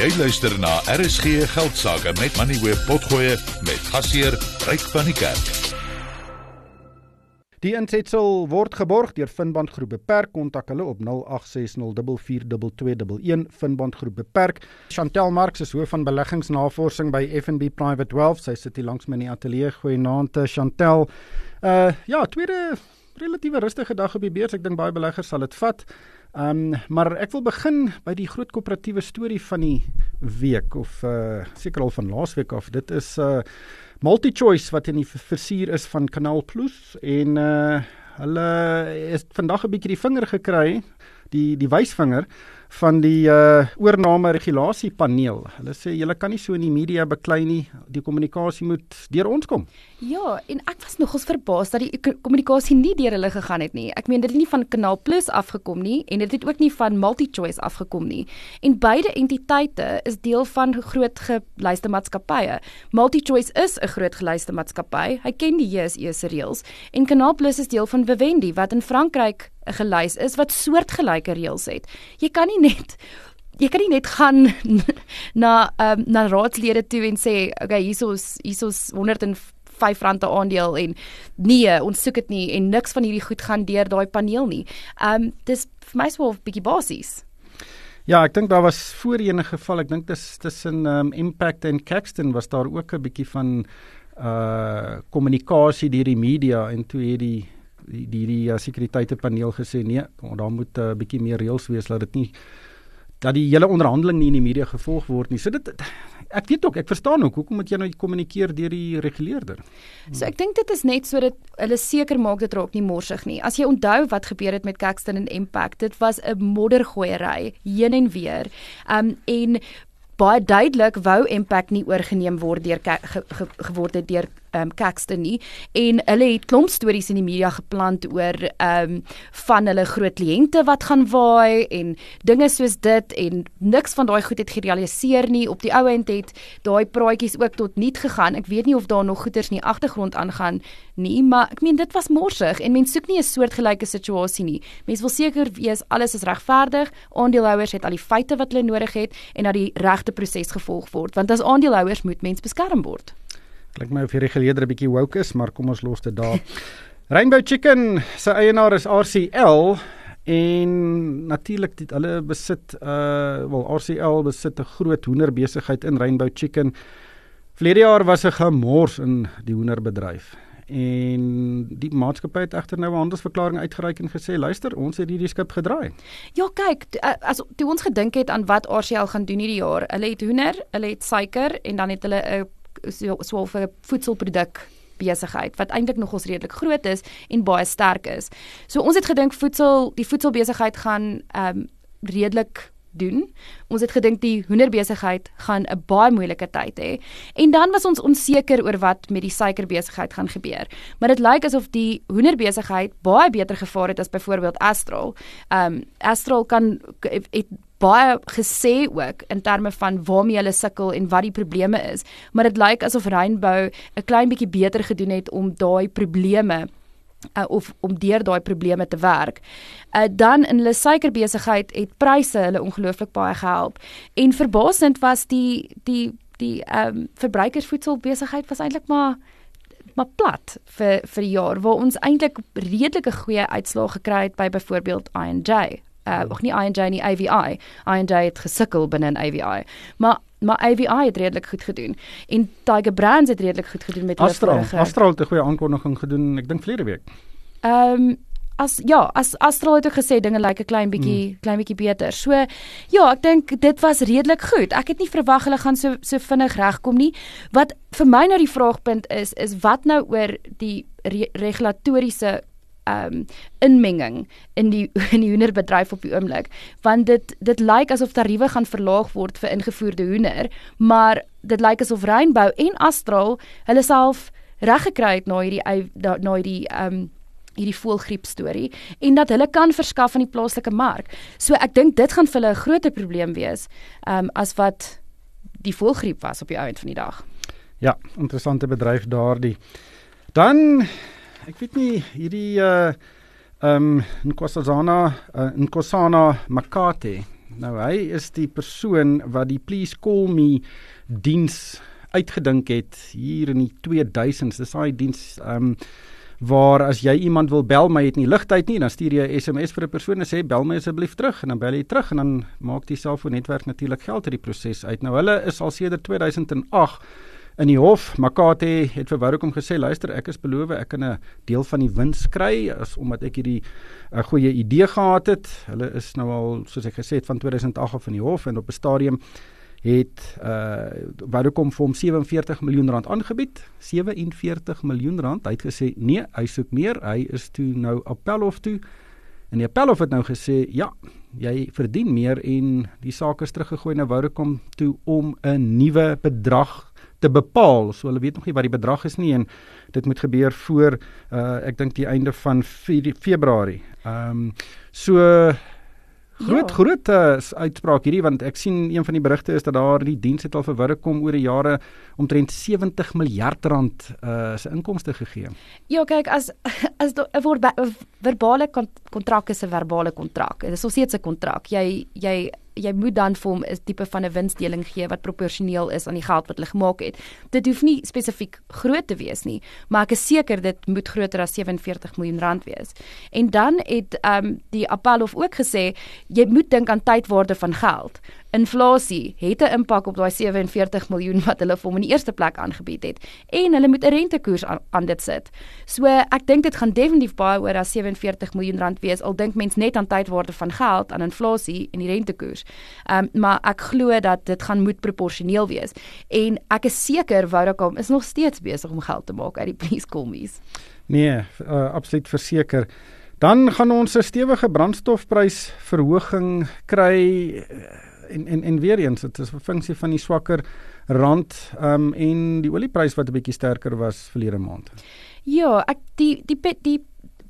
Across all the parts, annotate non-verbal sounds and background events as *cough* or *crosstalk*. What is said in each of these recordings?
Jy luister na RSG Geldsaake met Money Web Potgoe met gasheer Ryk van die Kerk. Die insetsel word geborg deur Finband Groep Beperk. Kontak hulle op 0860442211 Finband Groep Beperk. Chantel Marx is hoof van beleggingsnavorsing by FNB Private Wealth. Sy sit hier langs my in die ateljee. Goeienaand Chantel. Uh ja, tweede relatiewe rustige dag op die beurs. Ek dink baie beleggers sal dit vat. Ehm um, maar ek wil begin by die groot koöperatiewe storie van die week of uh seker al van laasweek af. Dit is uh MultiChoice wat in die versuur is van Kanaal Plus en uh hulle het vandag 'n bietjie die vinger gekry, die die wysvinger van die uh oorname regulasiepaneel. Hulle sê julle kan nie so in die media beklei nie. Die kommunikasie moet deur ons kom. Ja, en ek was nogals verbaas dat die kommunikasie nie deur hulle gegaan het nie. Ek meen dit het nie van Kanaal Plus afgekom nie en dit het ook nie van MultiChoice afgekom nie. En beide entiteite is deel van groot geluiste maatskappye. MultiChoice is 'n groot geluiste maatskappy. Hy ken die JSE se reëls en Kanaal Plus is deel van Vivendi wat in Frankryk gelys is wat soortgelyke reëls het. Jy kan nie net jy kan nie net gaan *laughs* na um, na raadslede toe en sê okay hiersoos hiersoos 105 rand 'n aandeel en nee ons soek dit nie en niks van hierdie goed gaan deur daai paneel nie. Um dis vir my so 'n bietjie basies. Ja, ek dink daar was voorheen 'n geval, ek dink dis tussen um, Impact en Caxton was daar ook 'n bietjie van uh kommunikasie deur die media en toe het die die uh, sekuriteitepaneel gesê nee, daar moet 'n uh, bietjie meer reëls wees dat dit nie dat die hele onderhandeling nie in die media gevolg word nie. So dit ek weet ook, ek verstaan ook hoekom moet jy nou kommunikeer deur die reguleerder. So ek dink dit is net sodat hulle seker maak dit raak nie morsig nie. As jy onthou wat gebeur het met Caxton en Impact, dit was 'n moddergooiery heen en weer. Um en baie duidelik wou Impact nie oorgeneem word deur ge, ge, geword het deur um, Caxton nie. En hulle het klomp stories in die media geplant oor ehm um, van hulle groot kliënte wat gaan waai en dinge soos dit en niks van daai goed het gerealiseer nie. Op die ou end het daai praatjies ook tot niet gegaan. Ek weet nie of daar nog goeters in die agtergrond aangaan nie maar ek meen dit was morsig en mense soek nie 'n soortgelyke situasie nie. Mense wil seker wees alles is regverdig. Aandeelhouers het al die feite wat hulle nodig het en dat die regte proses gevolg word want as aandeelhouers moet mens beskerm word Klink my of hierdie geleerder 'n bietjie woke is, maar kom ons los dit daar. *laughs* Rainbow Chicken se eienaar is RCL en natuurlik dit hulle besit uh wel RCL besit 'n groot hoenderbesigheid in Rainbow Chicken. Vlerige jaar was 'n gemors in die hoenderbedryf en die maatskappy het egter nou 'n handelsverklaring uitgereik en gesê luister ons het hierdie skip gedraai. Ja kyk as toe ons gedink het aan wat RCL gaan doen hierdie jaar. Hulle het hoender, hulle het suiker en dan het hulle 'n so so vir voedselproduk besigheid wat eintlik nog ons redelik groot is en baie sterk is. So ons het gedink voedsel die voedselbesigheid gaan ehm um, redelik doen. Ons het gedink die hoenderbesigheid gaan 'n baie moeilike tyd hê. En dan was ons onseker oor wat met die suikerbesigheid gaan gebeur. Maar dit lyk asof die hoenderbesigheid baie beter gevaar het as byvoorbeeld Astral. Ehm um, Astral kan het baie gesê ook in terme van waarmee hulle sukkel en wat die probleme is, maar dit lyk asof Rainbow 'n klein bietjie beter gedoen het om daai probleme uh, of om deur daai probleme te werk. Uh, dan in hulle suikerbesigheid het pryse hulle ongelooflik baie gehelp en verbasend was die die die ehm um, verbruikersvoedselbesigheid was eintlik maar maar plat vir vir die jaar waar ons eintlik redelike goeie uitslae gekry het by byvoorbeeld I&J uh nog nie I&J nie AVI. I&J het gesukkel binne in AVI. Maar maar AVI het redelik goed gedoen en Tiger Brands het redelik goed gedoen met hulle Astral. Astral het 'n goeie aankondiging gedoen, ek dink verlede week. Ehm um, as ja, as Astral het ook gesê dinge lyk like 'n klein bietjie hmm. klein bietjie beter. So ja, ek dink dit was redelik goed. Ek het nie verwag hulle gaan so so vinnig regkom nie. Wat vir my nou die vraagpunt is, is wat nou oor die re regulatoriese um inmenging in die *laughs* in die hoenderbedryf op die oomblik want dit dit lyk asof tariewe gaan verlaag word vir ingevoerde hoender maar dit lyk asof Rainbow en Astral hulle self reg gekry het na hierdie na hierdie um hierdie voelgriep storie en dat hulle kan verskaf aan die plaaslike mark. So ek dink dit gaan vir hulle 'n groter probleem wees um as wat die voelgriep was op die ount van die dag. Ja, interessante bedryf daardie. Dan ek weet nie hierdie uh um, Nkosazana uh, Nkosana Makate Nou hy is die persoon wat die Please Call Me diens uitgedink het hier in die 2000s. Dis daai diens um, waar as jy iemand wil bel my het nie ligtyd nie, dan stuur jy 'n SMS vir 'n persoon en sê bel my asseblief terug en dan bel jy terug en dan maak die selfoonnetwerk natuurlik geld uit die proses uit. Nou hulle is al sedert 2008 in die hof. Makate het vir Vodacom gesê, "Luister, ek is beloof ek kan 'n deel van die wins kry as omdat ek hierdie 'n uh, goeie idee gehad het." Hulle is nou al soos ek gesê het van 2008 af in die hof en op 'n stadium het uh Vodacom vir hom 47 miljoen rand aangebied. 47 miljoen rand. Hy het gesê nee, hy soek meer. Hy is toe nou Appelhof toe. En die Appelhof het nou gesê ja, jy verdien meer en die saak is teruggegooi na Vodacom toe om 'n nuwe bedrag te bepaal. So hulle weet nog nie wat die bedrag is nie en dit moet gebeur voor uh ek dink die einde van Februarie. Ehm um, so Groot ja. groot uh, uitspraak hierdie want ek sien een van die berigte is dat daar die diens het al vir Vodacom oor die jare omtrent 70 miljard rand uh se inkomste gegee. Ja, kyk as *laughs* as 'n verbale kontrak is 'n verbale kontrak. Dit is nog steeds 'n kontrak. Jy jy jy moet dan vir hom 'n tipe van 'n winsdeling gee wat proporsioneel is aan die geld wat hulle gemaak het. Dit hoef nie spesifiek groot te wees nie, maar ek is seker dit moet groter as 47 miljoen rand wees. En dan het ehm um, die Appelhof ook gesê jy moet dink aan tydwaarde van geld. Inflasie het 'n impak op daai 47 miljoen wat hulle vir hom in die eerste plek aangebied het en hulle moet 'n rentekoers aan, aan dit sit. So ek dink dit gaan definitief baie oor as 47 miljoen rand wees al dink mens net aan tydwaarde van geld, aan inflasie en die rentekoers. Ehm um, maar ek glo dat dit gaan moet proporsioneel wees en ek is seker Vodacom is nog steeds besig om geld te maak uit die please call me's. Nee, uh, absoluut verseker. Dan gaan ons 'n stewige brandstofprysverhoging kry en en en weer eens dit is 'n funksie van die swakker rand um en die olieprys wat 'n bietjie sterker was verlede maand. Ja, ek die die die, die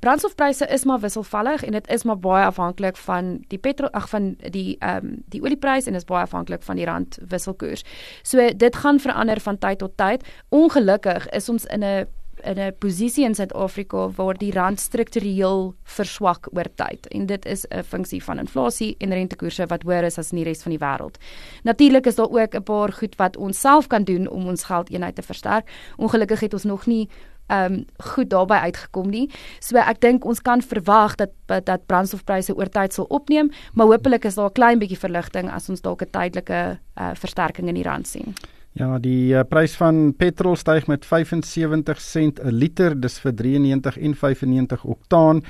brandstofpryse is maar wisselvallig en dit is maar baie afhanklik van die petrol ag van die ehm um, die olieprys en is baie afhanklik van die rand wisselkoers. So dit gaan verander van tyd tot tyd. Ongelukkig is ons in 'n in 'n posisie in Suid-Afrika waar die rand struktureel verswak oor tyd en dit is 'n funksie van inflasie en rentekoerse wat hoër is as in die res van die wêreld. Natuurlik is daar ook 'n paar goed wat ons self kan doen om ons geldeenheid te versterk. Ongelukkig het ons nog nie um, goed daarbey uitgekom nie. So ek dink ons kan verwag dat dat brandstofpryse oor tyd sal opneem, maar hopelik is daar 'n klein bietjie verligting as ons dalk 'n tydelike uh, versterking in die rand sien. Ja, die uh, prys van petrol styg met 75 sent 'n liter, dis vir 93 en 95 oktaan.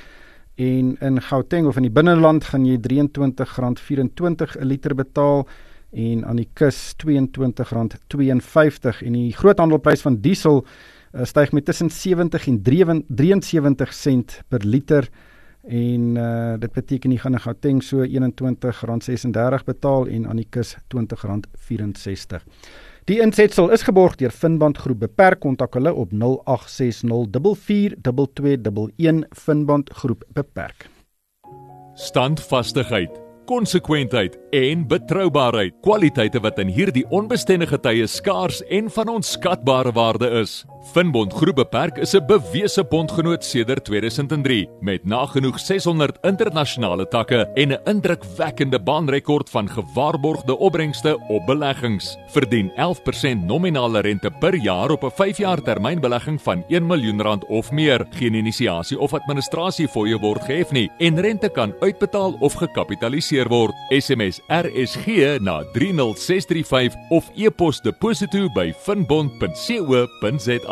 En in Gauteng of in die binneland gaan jy R23.24 'n liter betaal en aan die kus R22.52 en die groothandelprys van diesel uh, styg met tussen 70 en 73 sent per liter en uh, dit beteken jy gaan in Gauteng so R21.36 betaal en aan die kus R20.64. Die insetsel is geborg deur Finband Groep Beperk. Kontak hulle op 0860442211 Finband Groep Beperk. Standvastigheid konsekwentheid en betroubaarheid, kwaliteite wat in hierdie onbestendige tye skaars en van onskatbare waarde is. Finbond Groep Beperk is 'n bewese bondgenoot sedert 2003 met nagenoeg 600 internasionale takke en 'n indrukwekkende baanrekord van gewaarborgde opbrengste op beleggings. Verdien 11% nominale rente per jaar op 'n 5-jaar termynbelegging van 1 miljoen rand of meer. Geen inisiasie of administrasie fooie word gehef nie en rente kan uitbetaal of gekapitaliseer word. SMS RSG na 30635 of e-pos deposito by finbond.co.za.